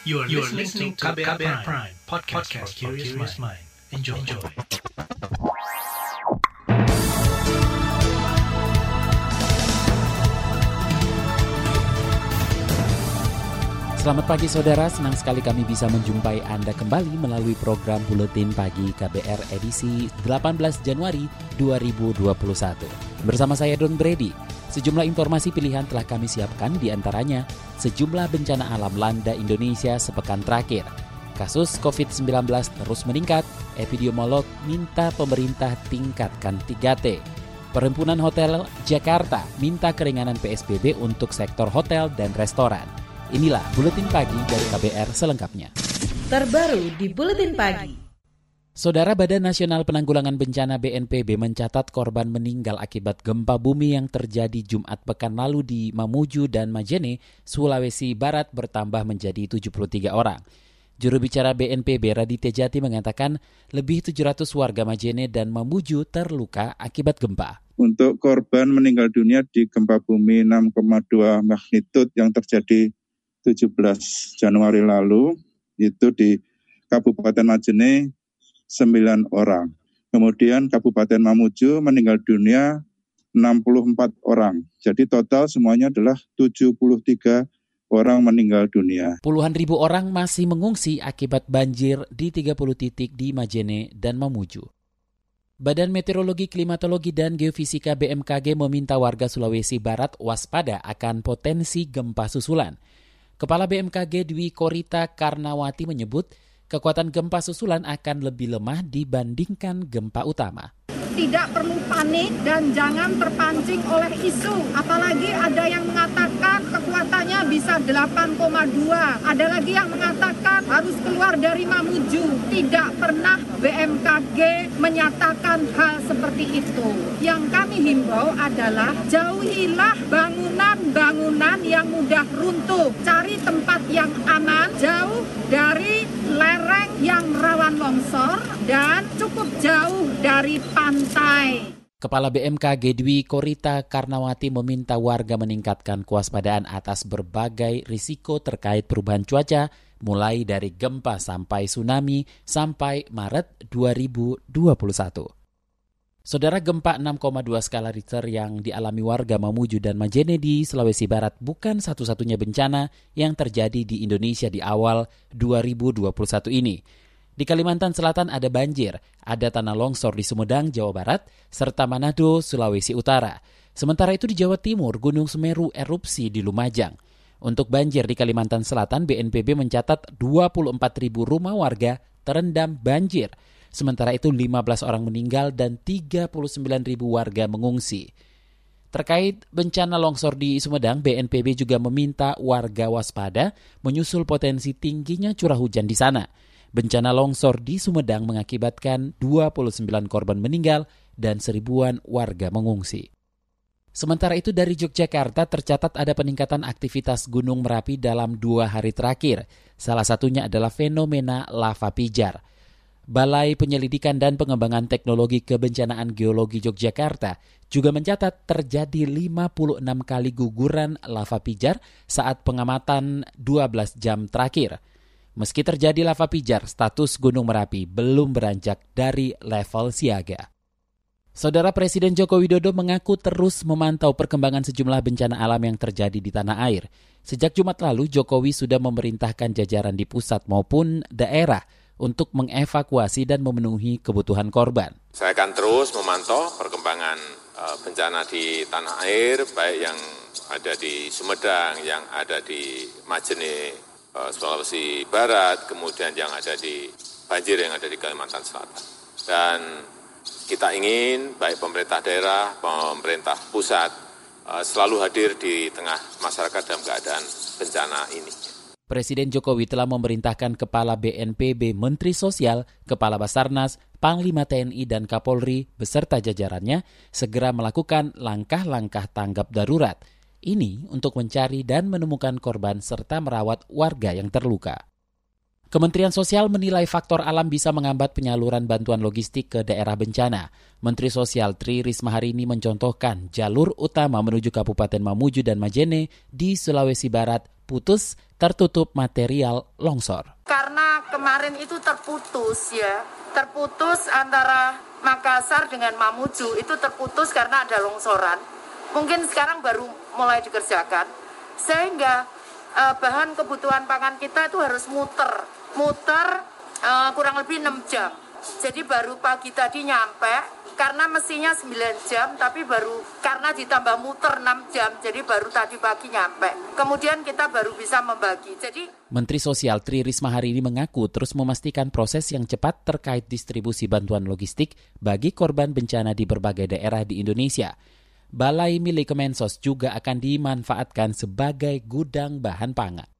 You are, you are listening to KBR, KBR Prime, Prime podcast, podcast for curious mind. Enjoy. Enjoy. Selamat pagi saudara, senang sekali kami bisa menjumpai Anda kembali melalui program Buletin Pagi KBR edisi 18 Januari 2021. Bersama saya Don Brady. Sejumlah informasi pilihan telah kami siapkan di antaranya sejumlah bencana alam landa Indonesia sepekan terakhir. Kasus COVID-19 terus meningkat, epidemiolog minta pemerintah tingkatkan 3T. Perhimpunan Hotel Jakarta minta keringanan PSBB untuk sektor hotel dan restoran. Inilah Buletin Pagi dari KBR selengkapnya. Terbaru di Buletin Pagi. Saudara Badan Nasional Penanggulangan Bencana BNPB mencatat korban meninggal akibat gempa bumi yang terjadi Jumat pekan lalu di Mamuju dan Majene, Sulawesi Barat bertambah menjadi 73 orang. Juru bicara BNPB Raditya Jati mengatakan lebih 700 warga Majene dan Mamuju terluka akibat gempa. Untuk korban meninggal dunia di gempa bumi 6,2 magnitudo yang terjadi 17 Januari lalu itu di Kabupaten Majene 9 orang. Kemudian Kabupaten Mamuju meninggal dunia 64 orang. Jadi total semuanya adalah 73 orang meninggal dunia. Puluhan ribu orang masih mengungsi akibat banjir di 30 titik di Majene dan Mamuju. Badan Meteorologi, Klimatologi, dan Geofisika BMKG meminta warga Sulawesi Barat waspada akan potensi gempa susulan. Kepala BMKG Dwi Korita Karnawati menyebut kekuatan gempa susulan akan lebih lemah dibandingkan gempa utama tidak perlu panik dan jangan terpancing oleh isu. Apalagi ada yang mengatakan kekuatannya bisa 8,2. Ada lagi yang mengatakan harus keluar dari Mamuju. Tidak pernah BMKG menyatakan hal seperti itu. Yang kami himbau adalah jauhilah bangunan-bangunan yang mudah runtuh. Cari tempat yang aman, jauh dari lereng yang rawan longsor dan cukup jauh dari pantai. Kepala BMKG Dwi Korita Karnawati meminta warga meningkatkan kewaspadaan atas berbagai risiko terkait perubahan cuaca, mulai dari gempa sampai tsunami sampai Maret 2021. Saudara gempa 6,2 skala Richter yang dialami warga Mamuju dan Majene di Sulawesi Barat bukan satu-satunya bencana yang terjadi di Indonesia di awal 2021 ini. Di Kalimantan Selatan ada banjir, ada tanah longsor di Sumedang, Jawa Barat, serta Manado, Sulawesi Utara. Sementara itu di Jawa Timur, Gunung Semeru erupsi di Lumajang. Untuk banjir di Kalimantan Selatan, BNPB mencatat 24 ribu rumah warga terendam banjir. Sementara itu 15 orang meninggal dan 39 ribu warga mengungsi. Terkait bencana longsor di Sumedang, BNPB juga meminta warga waspada menyusul potensi tingginya curah hujan di sana. Bencana longsor di Sumedang mengakibatkan 29 korban meninggal dan seribuan warga mengungsi. Sementara itu dari Yogyakarta tercatat ada peningkatan aktivitas Gunung Merapi dalam dua hari terakhir. Salah satunya adalah fenomena lava pijar. Balai Penyelidikan dan Pengembangan Teknologi Kebencanaan Geologi Yogyakarta juga mencatat terjadi 56 kali guguran lava pijar saat pengamatan 12 jam terakhir. Meski terjadi lava pijar, status Gunung Merapi belum beranjak dari level siaga. Saudara Presiden Joko Widodo mengaku terus memantau perkembangan sejumlah bencana alam yang terjadi di tanah air. Sejak Jumat lalu, Jokowi sudah memerintahkan jajaran di pusat maupun daerah untuk mengevakuasi dan memenuhi kebutuhan korban. Saya akan terus memantau perkembangan eh, bencana di tanah air, baik yang ada di Sumedang, yang ada di Majene, Eh, Sulawesi Barat, kemudian yang ada di banjir yang ada di Kalimantan Selatan. Dan kita ingin baik pemerintah daerah, pemerintah pusat eh, selalu hadir di tengah masyarakat dalam keadaan bencana ini. Presiden Jokowi telah memerintahkan Kepala BNPB, Menteri Sosial, Kepala Basarnas, Panglima TNI, dan Kapolri beserta jajarannya segera melakukan langkah-langkah tanggap darurat – ini untuk mencari dan menemukan korban serta merawat warga yang terluka. Kementerian Sosial menilai faktor alam bisa menghambat penyaluran bantuan logistik ke daerah bencana. Menteri Sosial Tri Risma hari ini mencontohkan jalur utama menuju Kabupaten Mamuju dan Majene di Sulawesi Barat putus tertutup material longsor. Karena kemarin itu terputus ya, terputus antara Makassar dengan Mamuju itu terputus karena ada longsoran. Mungkin sekarang baru mulai dikerjakan. Sehingga uh, bahan kebutuhan pangan kita itu harus muter, muter uh, kurang lebih 6 jam. Jadi baru pagi tadi nyampe, karena mestinya 9 jam tapi baru karena ditambah muter 6 jam jadi baru tadi pagi nyampe. Kemudian kita baru bisa membagi. Jadi Menteri Sosial Tri Risma hari ini mengaku terus memastikan proses yang cepat terkait distribusi bantuan logistik bagi korban bencana di berbagai daerah di Indonesia. Balai milik Kemensos juga akan dimanfaatkan sebagai gudang bahan pangan.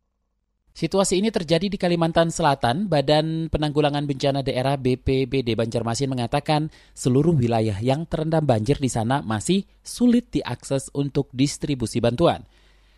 Situasi ini terjadi di Kalimantan Selatan. Badan Penanggulangan Bencana Daerah BPBD Banjarmasin mengatakan seluruh wilayah yang terendam banjir di sana masih sulit diakses untuk distribusi bantuan.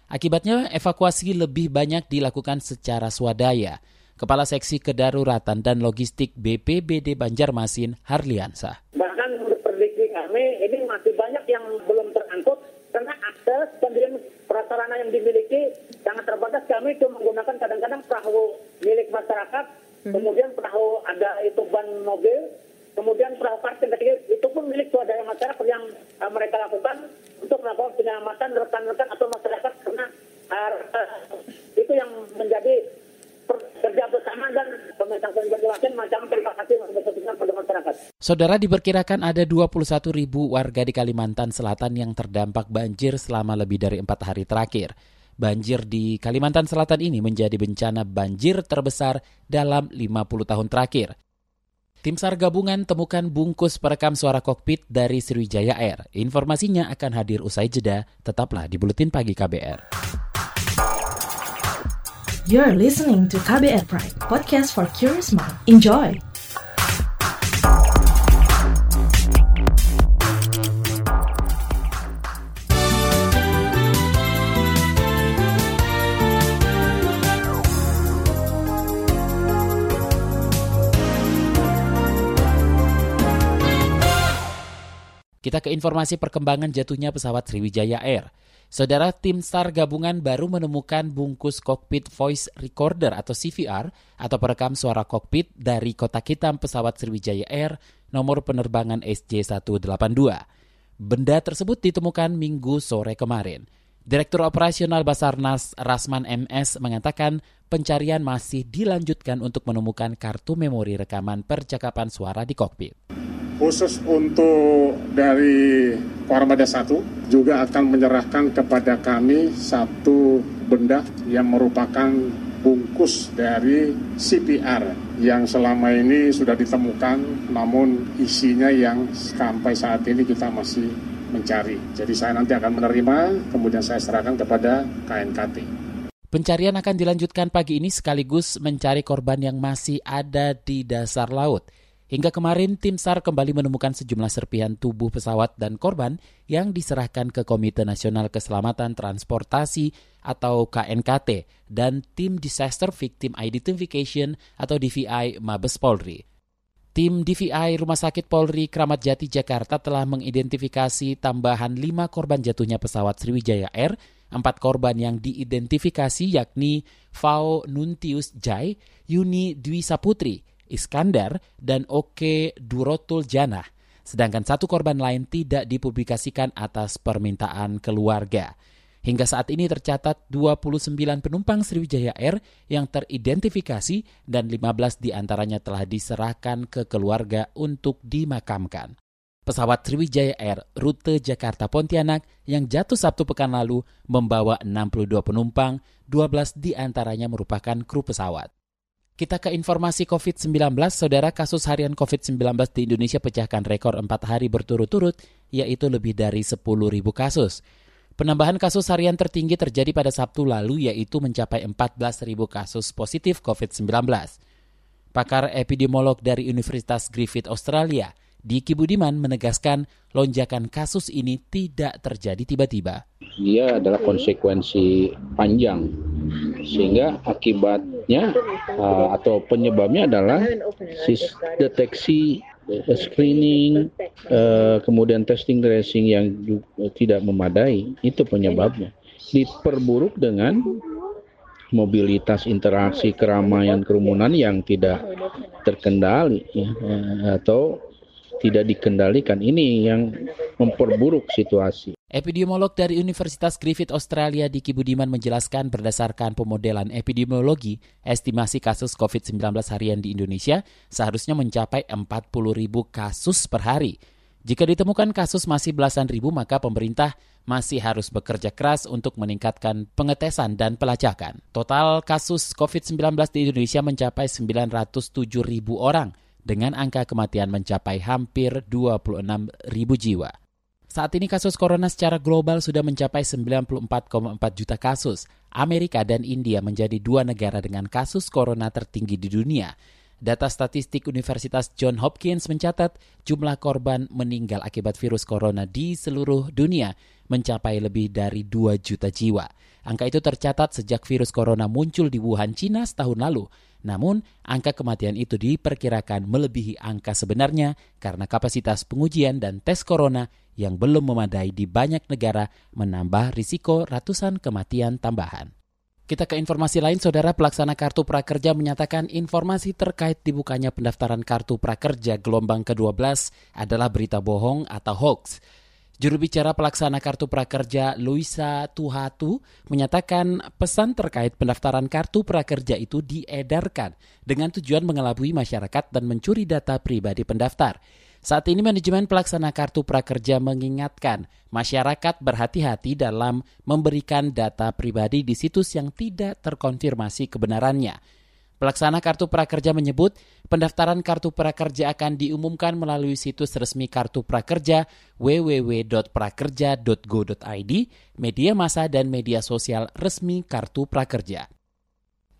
Akibatnya evakuasi lebih banyak dilakukan secara swadaya. Kepala Seksi Kedaruratan dan Logistik BPBD Banjarmasin, Harliansa. Bahkan prediksi kami, ini masih banyak yang belum terangkut karena akses dan prasarana yang dimiliki sangat terbatas. Kami cuma menggunakan kadang-kadang perahu milik masyarakat, hmm. kemudian perahu ada itu ban mobil, kemudian perahu parkir itu pun milik swadaya masyarakat yang uh, mereka lakukan untuk melakukan penyelamatan rekan-rekan atau masyarakat karena uh, uh, itu yang menjadi kerja bersama dan pemerintah Kabupaten macam terima kasih pada masyarakat. Saudara diperkirakan ada 21 ribu warga di Kalimantan Selatan yang terdampak banjir selama lebih dari empat hari terakhir. Banjir di Kalimantan Selatan ini menjadi bencana banjir terbesar dalam 50 tahun terakhir. Tim SAR gabungan temukan bungkus perekam suara kokpit dari Sriwijaya Air. Informasinya akan hadir usai jeda, tetaplah di Buletin Pagi KBR. You're listening to KBR Pride, podcast for curious mind. Enjoy! Kita ke informasi perkembangan jatuhnya pesawat Sriwijaya Air. Saudara tim SAR gabungan baru menemukan bungkus kokpit voice recorder atau CVR atau perekam suara kokpit dari kotak hitam pesawat Sriwijaya Air nomor penerbangan SJ182. Benda tersebut ditemukan minggu sore kemarin. Direktur Operasional Basarnas Rasman MS mengatakan pencarian masih dilanjutkan untuk menemukan kartu memori rekaman percakapan suara di kokpit. Khusus untuk dari Koarmada 1 juga akan menyerahkan kepada kami satu benda yang merupakan bungkus dari CPR yang selama ini sudah ditemukan namun isinya yang sampai saat ini kita masih mencari. Jadi saya nanti akan menerima kemudian saya serahkan kepada KNKT. Pencarian akan dilanjutkan pagi ini sekaligus mencari korban yang masih ada di dasar laut. Hingga kemarin, tim SAR kembali menemukan sejumlah serpihan tubuh pesawat dan korban yang diserahkan ke Komite Nasional Keselamatan Transportasi atau KNKT dan Tim Disaster Victim Identification atau DVI Mabes Polri. Tim DVI Rumah Sakit Polri Kramat Jati Jakarta telah mengidentifikasi tambahan lima korban jatuhnya pesawat Sriwijaya Air, empat korban yang diidentifikasi yakni Fao Nuntius Jai, Yuni Dwi Saputri, Iskandar, dan Oke Durotul Janah. Sedangkan satu korban lain tidak dipublikasikan atas permintaan keluarga. Hingga saat ini tercatat 29 penumpang Sriwijaya Air yang teridentifikasi dan 15 di antaranya telah diserahkan ke keluarga untuk dimakamkan. Pesawat Sriwijaya Air rute Jakarta Pontianak yang jatuh Sabtu pekan lalu membawa 62 penumpang, 12 di antaranya merupakan kru pesawat. Kita ke informasi COVID-19, saudara kasus harian COVID-19 di Indonesia pecahkan rekor 4 hari berturut-turut, yaitu lebih dari 10 ribu kasus. Penambahan kasus harian tertinggi terjadi pada Sabtu lalu, yaitu mencapai 14 ribu kasus positif COVID-19. Pakar epidemiolog dari Universitas Griffith Australia, Diki Budiman menegaskan lonjakan kasus ini tidak terjadi tiba-tiba. Dia adalah konsekuensi panjang sehingga akibatnya uh, atau penyebabnya adalah deteksi uh, screening uh, kemudian testing tracing yang tidak memadai. Itu penyebabnya. Diperburuk dengan mobilitas interaksi keramaian kerumunan yang tidak terkendali ya, atau tidak dikendalikan. Ini yang memperburuk situasi. Epidemiolog dari Universitas Griffith Australia Diki Budiman menjelaskan berdasarkan pemodelan epidemiologi, estimasi kasus COVID-19 harian di Indonesia seharusnya mencapai 40 ribu kasus per hari. Jika ditemukan kasus masih belasan ribu, maka pemerintah masih harus bekerja keras untuk meningkatkan pengetesan dan pelacakan. Total kasus COVID-19 di Indonesia mencapai 907 ribu orang, dengan angka kematian mencapai hampir 26 ribu jiwa. Saat ini kasus corona secara global sudah mencapai 94,4 juta kasus. Amerika dan India menjadi dua negara dengan kasus corona tertinggi di dunia. Data statistik Universitas John Hopkins mencatat jumlah korban meninggal akibat virus corona di seluruh dunia mencapai lebih dari 2 juta jiwa. Angka itu tercatat sejak virus corona muncul di Wuhan, Cina setahun lalu. Namun, angka kematian itu diperkirakan melebihi angka sebenarnya karena kapasitas pengujian dan tes corona yang belum memadai di banyak negara menambah risiko ratusan kematian tambahan. Kita ke informasi lain, Saudara Pelaksana Kartu Prakerja menyatakan informasi terkait dibukanya pendaftaran Kartu Prakerja gelombang ke-12 adalah berita bohong atau hoax. Juru bicara pelaksana Kartu Prakerja Luisa Tuhatu menyatakan pesan terkait pendaftaran Kartu Prakerja itu diedarkan dengan tujuan mengelabui masyarakat dan mencuri data pribadi pendaftar. Saat ini manajemen pelaksana kartu prakerja mengingatkan masyarakat berhati-hati dalam memberikan data pribadi di situs yang tidak terkonfirmasi kebenarannya. Pelaksana kartu prakerja menyebut pendaftaran kartu prakerja akan diumumkan melalui situs resmi kartu prakerja www.prakerja.go.id, media massa dan media sosial resmi kartu prakerja.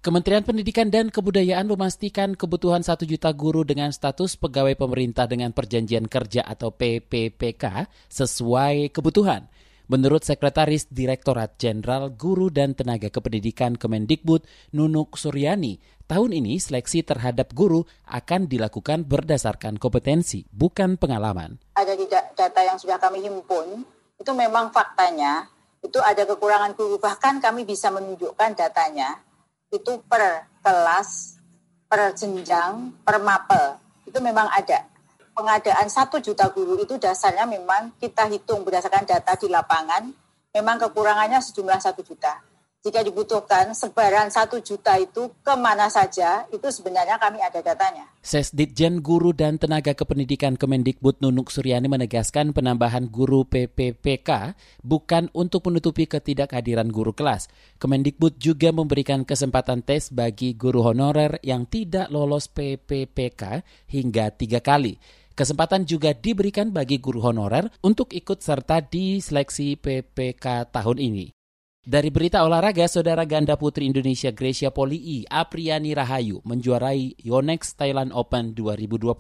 Kementerian Pendidikan dan Kebudayaan memastikan kebutuhan 1 juta guru dengan status pegawai pemerintah dengan perjanjian kerja atau PPPK sesuai kebutuhan. Menurut Sekretaris Direktorat Jenderal Guru dan Tenaga Kependidikan Kemendikbud Nunuk Suryani, tahun ini seleksi terhadap guru akan dilakukan berdasarkan kompetensi, bukan pengalaman. Ada di data yang sudah kami himpun, itu memang faktanya, itu ada kekurangan guru. Bahkan kami bisa menunjukkan datanya itu per kelas, per jenjang, per mapel. Itu memang ada. Pengadaan satu juta guru itu dasarnya memang kita hitung berdasarkan data di lapangan, memang kekurangannya sejumlah satu juta jika dibutuhkan sebaran satu juta itu ke mana saja, itu sebenarnya kami ada datanya. Sesditjen Guru dan Tenaga Kependidikan Kemendikbud Nunuk Suryani menegaskan penambahan guru PPPK bukan untuk menutupi ketidakhadiran guru kelas. Kemendikbud juga memberikan kesempatan tes bagi guru honorer yang tidak lolos PPPK hingga tiga kali. Kesempatan juga diberikan bagi guru honorer untuk ikut serta di seleksi PPK tahun ini. Dari berita olahraga, saudara ganda putri Indonesia Gracia Polii Apriani Rahayu menjuarai Yonex Thailand Open 2021.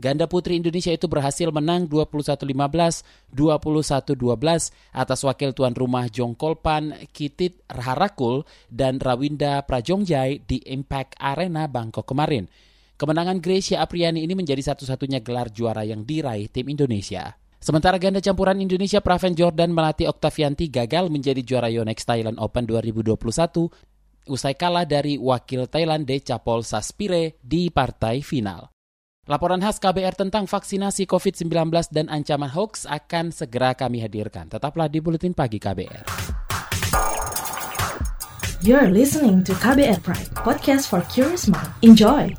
Ganda putri Indonesia itu berhasil menang 21-15, 21-12 atas wakil tuan rumah Jongkolpan Kitit Harakul dan Rawinda Prajongjai di Impact Arena Bangkok kemarin. Kemenangan Gracia Apriani ini menjadi satu-satunya gelar juara yang diraih tim Indonesia. Sementara ganda campuran Indonesia Praven Jordan melatih Octavianti gagal menjadi juara Yonex Thailand Open 2021 usai kalah dari wakil Thailand Decapol Saspire di partai final. Laporan khas KBR tentang vaksinasi COVID-19 dan ancaman hoax akan segera kami hadirkan. Tetaplah di Buletin Pagi KBR. You're listening to KBR Pride, podcast for curious mind. Enjoy!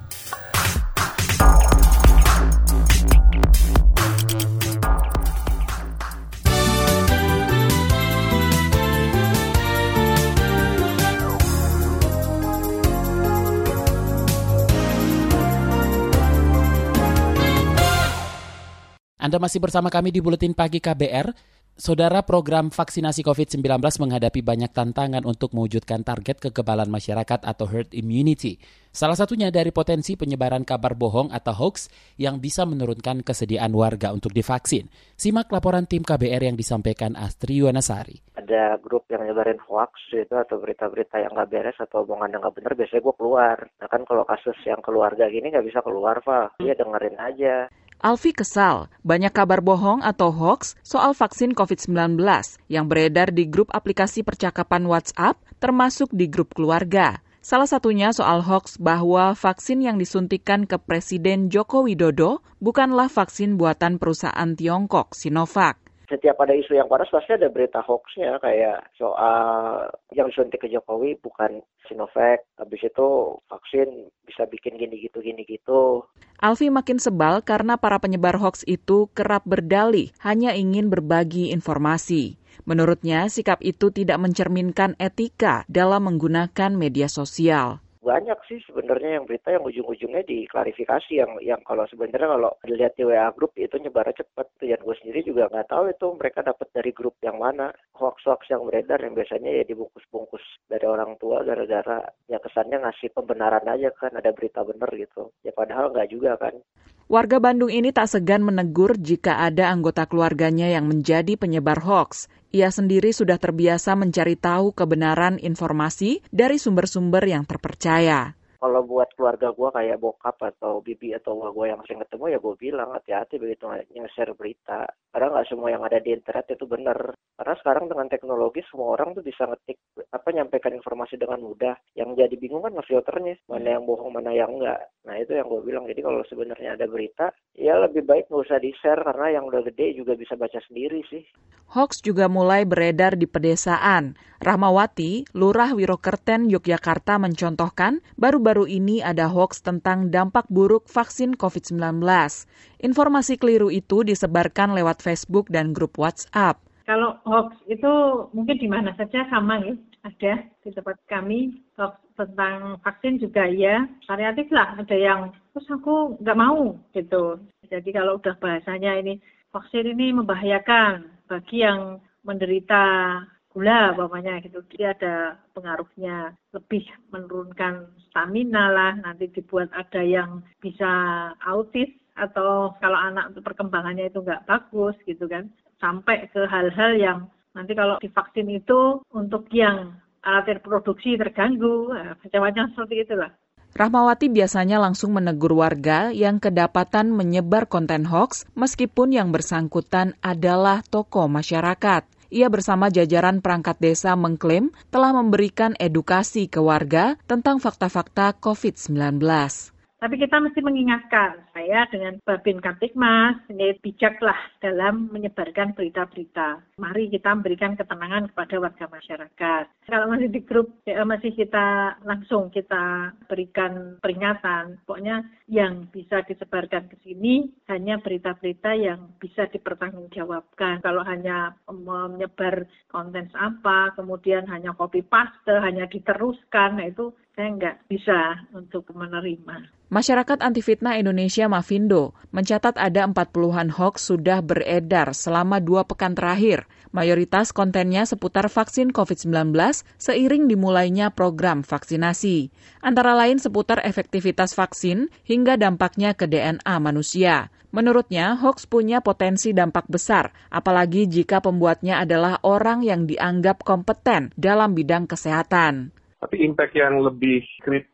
Anda masih bersama kami di Buletin Pagi KBR. Saudara program vaksinasi COVID-19 menghadapi banyak tantangan untuk mewujudkan target kekebalan masyarakat atau herd immunity. Salah satunya dari potensi penyebaran kabar bohong atau hoax yang bisa menurunkan kesediaan warga untuk divaksin. Simak laporan tim KBR yang disampaikan Astri Yuwanasari. Ada grup yang nyebarin hoax itu atau berita-berita yang nggak beres atau omongan yang nggak benar, biasanya gue keluar. Nah kan kalau kasus yang keluarga gini nggak bisa keluar, Pak. Dia dengerin aja Alfi kesal, banyak kabar bohong atau hoax soal vaksin COVID-19 yang beredar di grup aplikasi percakapan WhatsApp, termasuk di grup keluarga. Salah satunya soal hoax bahwa vaksin yang disuntikan ke Presiden Joko Widodo bukanlah vaksin buatan perusahaan Tiongkok, Sinovac setiap ada isu yang panas pasti ada berita hoaxnya kayak soal yang disuntik ke Jokowi bukan Sinovac, habis itu vaksin bisa bikin gini gitu gini gitu. Alfi makin sebal karena para penyebar hoax itu kerap berdalih hanya ingin berbagi informasi. Menurutnya, sikap itu tidak mencerminkan etika dalam menggunakan media sosial banyak sih sebenarnya yang berita yang ujung-ujungnya diklarifikasi yang yang kalau sebenarnya kalau dilihat di WA grup itu nyebarnya cepat. Dan gue sendiri juga nggak tahu itu mereka dapat dari grup yang mana. Hoax-hoax yang beredar yang biasanya ya dibungkus-bungkus dari orang tua gara-gara ya kesannya ngasih pembenaran aja kan ada berita bener gitu. Ya padahal nggak juga kan Warga Bandung ini tak segan menegur jika ada anggota keluarganya yang menjadi penyebar hoax. Ia sendiri sudah terbiasa mencari tahu kebenaran informasi dari sumber-sumber yang terpercaya kalau buat keluarga gue kayak bokap atau bibi atau gue yang sering ketemu ya gue bilang hati-hati begitu nge-share berita. Karena nggak semua yang ada di internet itu benar. Karena sekarang dengan teknologi semua orang tuh bisa ngetik apa nyampaikan informasi dengan mudah. Yang jadi bingung kan filternya mana yang bohong mana yang enggak nah itu yang gue bilang. Jadi kalau sebenarnya ada berita ya lebih baik nggak usah di-share karena yang udah gede juga bisa baca sendiri sih. Hoax juga mulai beredar di pedesaan. Rahmawati, Lurah Wirokerten, Yogyakarta mencontohkan baru-baru ini ada hoax tentang dampak buruk vaksin COVID-19. Informasi keliru itu disebarkan lewat Facebook dan grup WhatsApp. Kalau hoax itu mungkin di mana saja sama ya, ada di tempat kami hoax tentang vaksin juga ya variatif lah ada yang terus aku nggak mau gitu jadi kalau udah bahasanya ini vaksin ini membahayakan bagi yang menderita gula bapaknya gitu. Dia ada pengaruhnya. Lebih menurunkan stamina lah. Nanti dibuat ada yang bisa autis atau kalau anak perkembangannya itu nggak bagus gitu kan. Sampai ke hal-hal yang nanti kalau divaksin itu untuk yang alat reproduksi terganggu. Macam-macam seperti itulah. Rahmawati biasanya langsung menegur warga yang kedapatan menyebar konten hoax meskipun yang bersangkutan adalah tokoh masyarakat. Ia bersama jajaran perangkat desa mengklaim telah memberikan edukasi ke warga tentang fakta-fakta COVID-19. Tapi kita mesti mengingatkan, saya dengan Babin Kamtipmas, ini bijaklah dalam menyebarkan berita-berita. Mari kita memberikan ketenangan kepada warga masyarakat. Kalau masih di grup, ya masih kita langsung kita berikan peringatan. Pokoknya yang bisa disebarkan ke sini hanya berita-berita yang bisa dipertanggungjawabkan. Kalau hanya menyebar konten apa, kemudian hanya copy paste, hanya diteruskan, nah itu saya nggak bisa untuk menerima. Masyarakat Anti Fitnah Indonesia Mavindo mencatat ada 40-an hoax sudah beredar selama dua pekan terakhir. Mayoritas kontennya seputar vaksin COVID-19 seiring dimulainya program vaksinasi. Antara lain seputar efektivitas vaksin hingga dampaknya ke DNA manusia. Menurutnya, hoax punya potensi dampak besar, apalagi jika pembuatnya adalah orang yang dianggap kompeten dalam bidang kesehatan. Tapi impact yang lebih kritis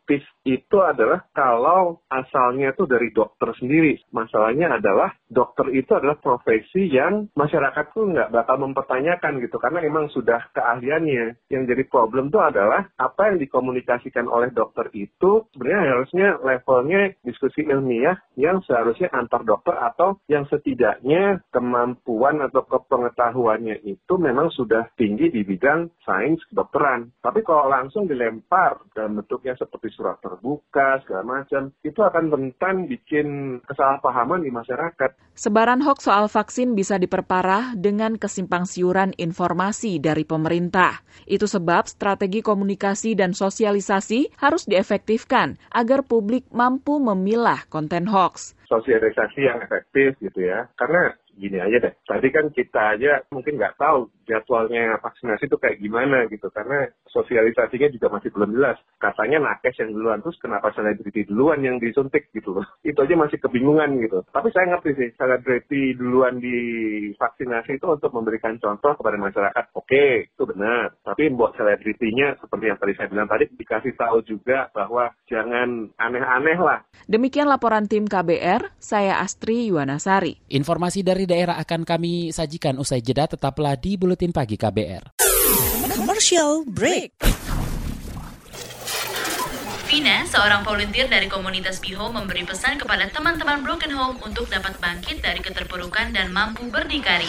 itu adalah kalau asalnya itu dari dokter sendiri. Masalahnya adalah dokter itu adalah profesi yang masyarakat tuh nggak bakal mempertanyakan gitu karena memang sudah keahliannya. Yang jadi problem tuh adalah apa yang dikomunikasikan oleh dokter itu sebenarnya harusnya levelnya diskusi ilmiah yang seharusnya antar dokter atau yang setidaknya kemampuan atau kepengetahuannya itu memang sudah tinggi di bidang sains kedokteran. Tapi kalau langsung dilempar dalam bentuknya seperti surat ter terbuka segala macam itu akan rentan bikin kesalahpahaman di masyarakat. Sebaran hoax soal vaksin bisa diperparah dengan kesimpangsiuran informasi dari pemerintah. Itu sebab strategi komunikasi dan sosialisasi harus diefektifkan agar publik mampu memilah konten hoax sosialisasi yang efektif gitu ya. Karena gini aja deh. Tadi kan kita aja mungkin nggak tahu jadwalnya vaksinasi itu kayak gimana gitu, karena sosialisasinya juga masih belum jelas. Katanya nakes yang duluan, terus kenapa selebriti duluan yang disuntik gitu loh. Itu aja masih kebingungan gitu. Tapi saya ngerti sih, selebriti duluan divaksinasi itu untuk memberikan contoh kepada masyarakat. Oke, itu benar. Tapi buat selebritinya, seperti yang tadi saya bilang tadi, dikasih tahu juga bahwa jangan aneh-aneh lah. Demikian laporan tim KBR, saya Astri Yuwanasari. Informasi dari daerah akan kami sajikan usai jeda, tetaplah di Buletin Pagi KBR. Commercial break. Vina, seorang volunteer dari komunitas Biho memberi pesan kepada teman-teman Broken Home untuk dapat bangkit dari keterpurukan dan mampu berdikari.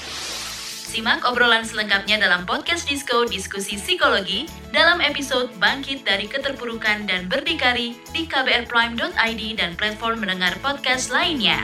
Simak obrolan selengkapnya dalam podcast Disco Diskusi Psikologi dalam episode Bangkit dari Keterpurukan dan Berdikari di kbrprime.id dan platform mendengar podcast lainnya.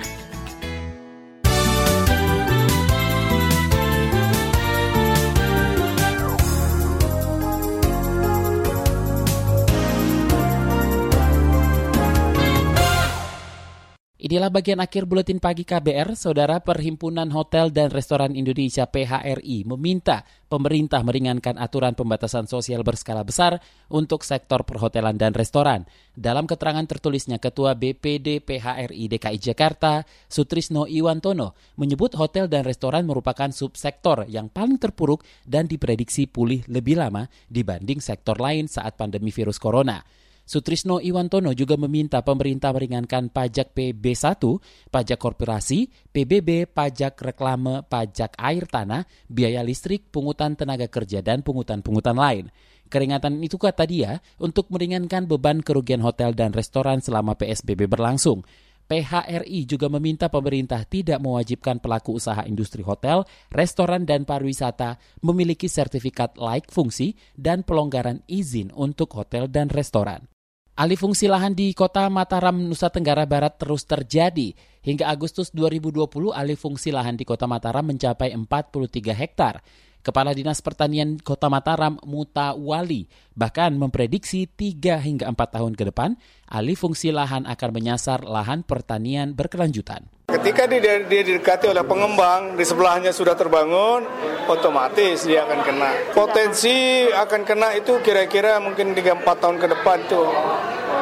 Inilah bagian akhir buletin pagi KBR, Saudara Perhimpunan Hotel dan Restoran Indonesia PHRI meminta pemerintah meringankan aturan pembatasan sosial berskala besar untuk sektor perhotelan dan restoran. Dalam keterangan tertulisnya Ketua BPD PHRI DKI Jakarta, Sutrisno Iwantono, menyebut hotel dan restoran merupakan subsektor yang paling terpuruk dan diprediksi pulih lebih lama dibanding sektor lain saat pandemi virus corona. Sutrisno Iwantono juga meminta pemerintah meringankan pajak PB1, pajak korporasi, PBB, pajak reklame, pajak air tanah, biaya listrik, pungutan tenaga kerja, dan pungutan-pungutan lain. Keringatan itu kata dia untuk meringankan beban kerugian hotel dan restoran selama PSBB berlangsung. PHRI juga meminta pemerintah tidak mewajibkan pelaku usaha industri hotel, restoran, dan pariwisata memiliki sertifikat laik fungsi dan pelonggaran izin untuk hotel dan restoran. Alih fungsi lahan di kota Mataram, Nusa Tenggara Barat terus terjadi. Hingga Agustus 2020, alih fungsi lahan di kota Mataram mencapai 43 hektar. Kepala Dinas Pertanian Kota Mataram, Muta Wali, bahkan memprediksi 3 hingga 4 tahun ke depan, alih fungsi lahan akan menyasar lahan pertanian berkelanjutan. Ketika dia, didekati oleh pengembang, di sebelahnya sudah terbangun, otomatis dia akan kena. Potensi akan kena itu kira-kira mungkin 3-4 tahun ke depan tuh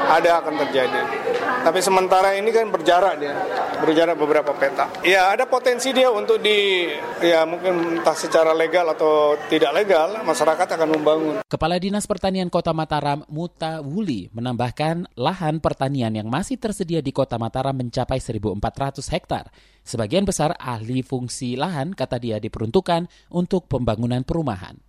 ada akan terjadi. Tapi sementara ini kan berjarak dia, berjarak beberapa peta. Ya ada potensi dia untuk di, ya mungkin entah secara legal atau tidak legal, masyarakat akan membangun. Kepala Dinas Pertanian Kota Mataram, Muta Wuli, menambahkan lahan pertanian yang masih tersedia di Kota Mataram mencapai 1.400 hektar. Sebagian besar ahli fungsi lahan, kata dia, diperuntukkan untuk pembangunan perumahan.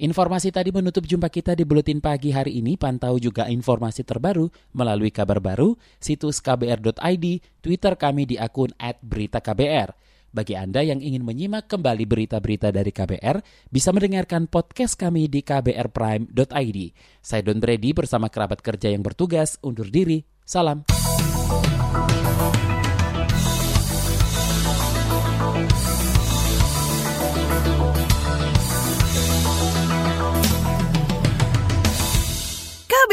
Informasi tadi menutup jumpa kita di Buletin Pagi hari ini. Pantau juga informasi terbaru melalui kabar baru, situs kbr.id, Twitter kami di akun @beritaKBR. Bagi Anda yang ingin menyimak kembali berita-berita dari KBR, bisa mendengarkan podcast kami di kbrprime.id. Saya Don Brady bersama kerabat kerja yang bertugas undur diri. Salam.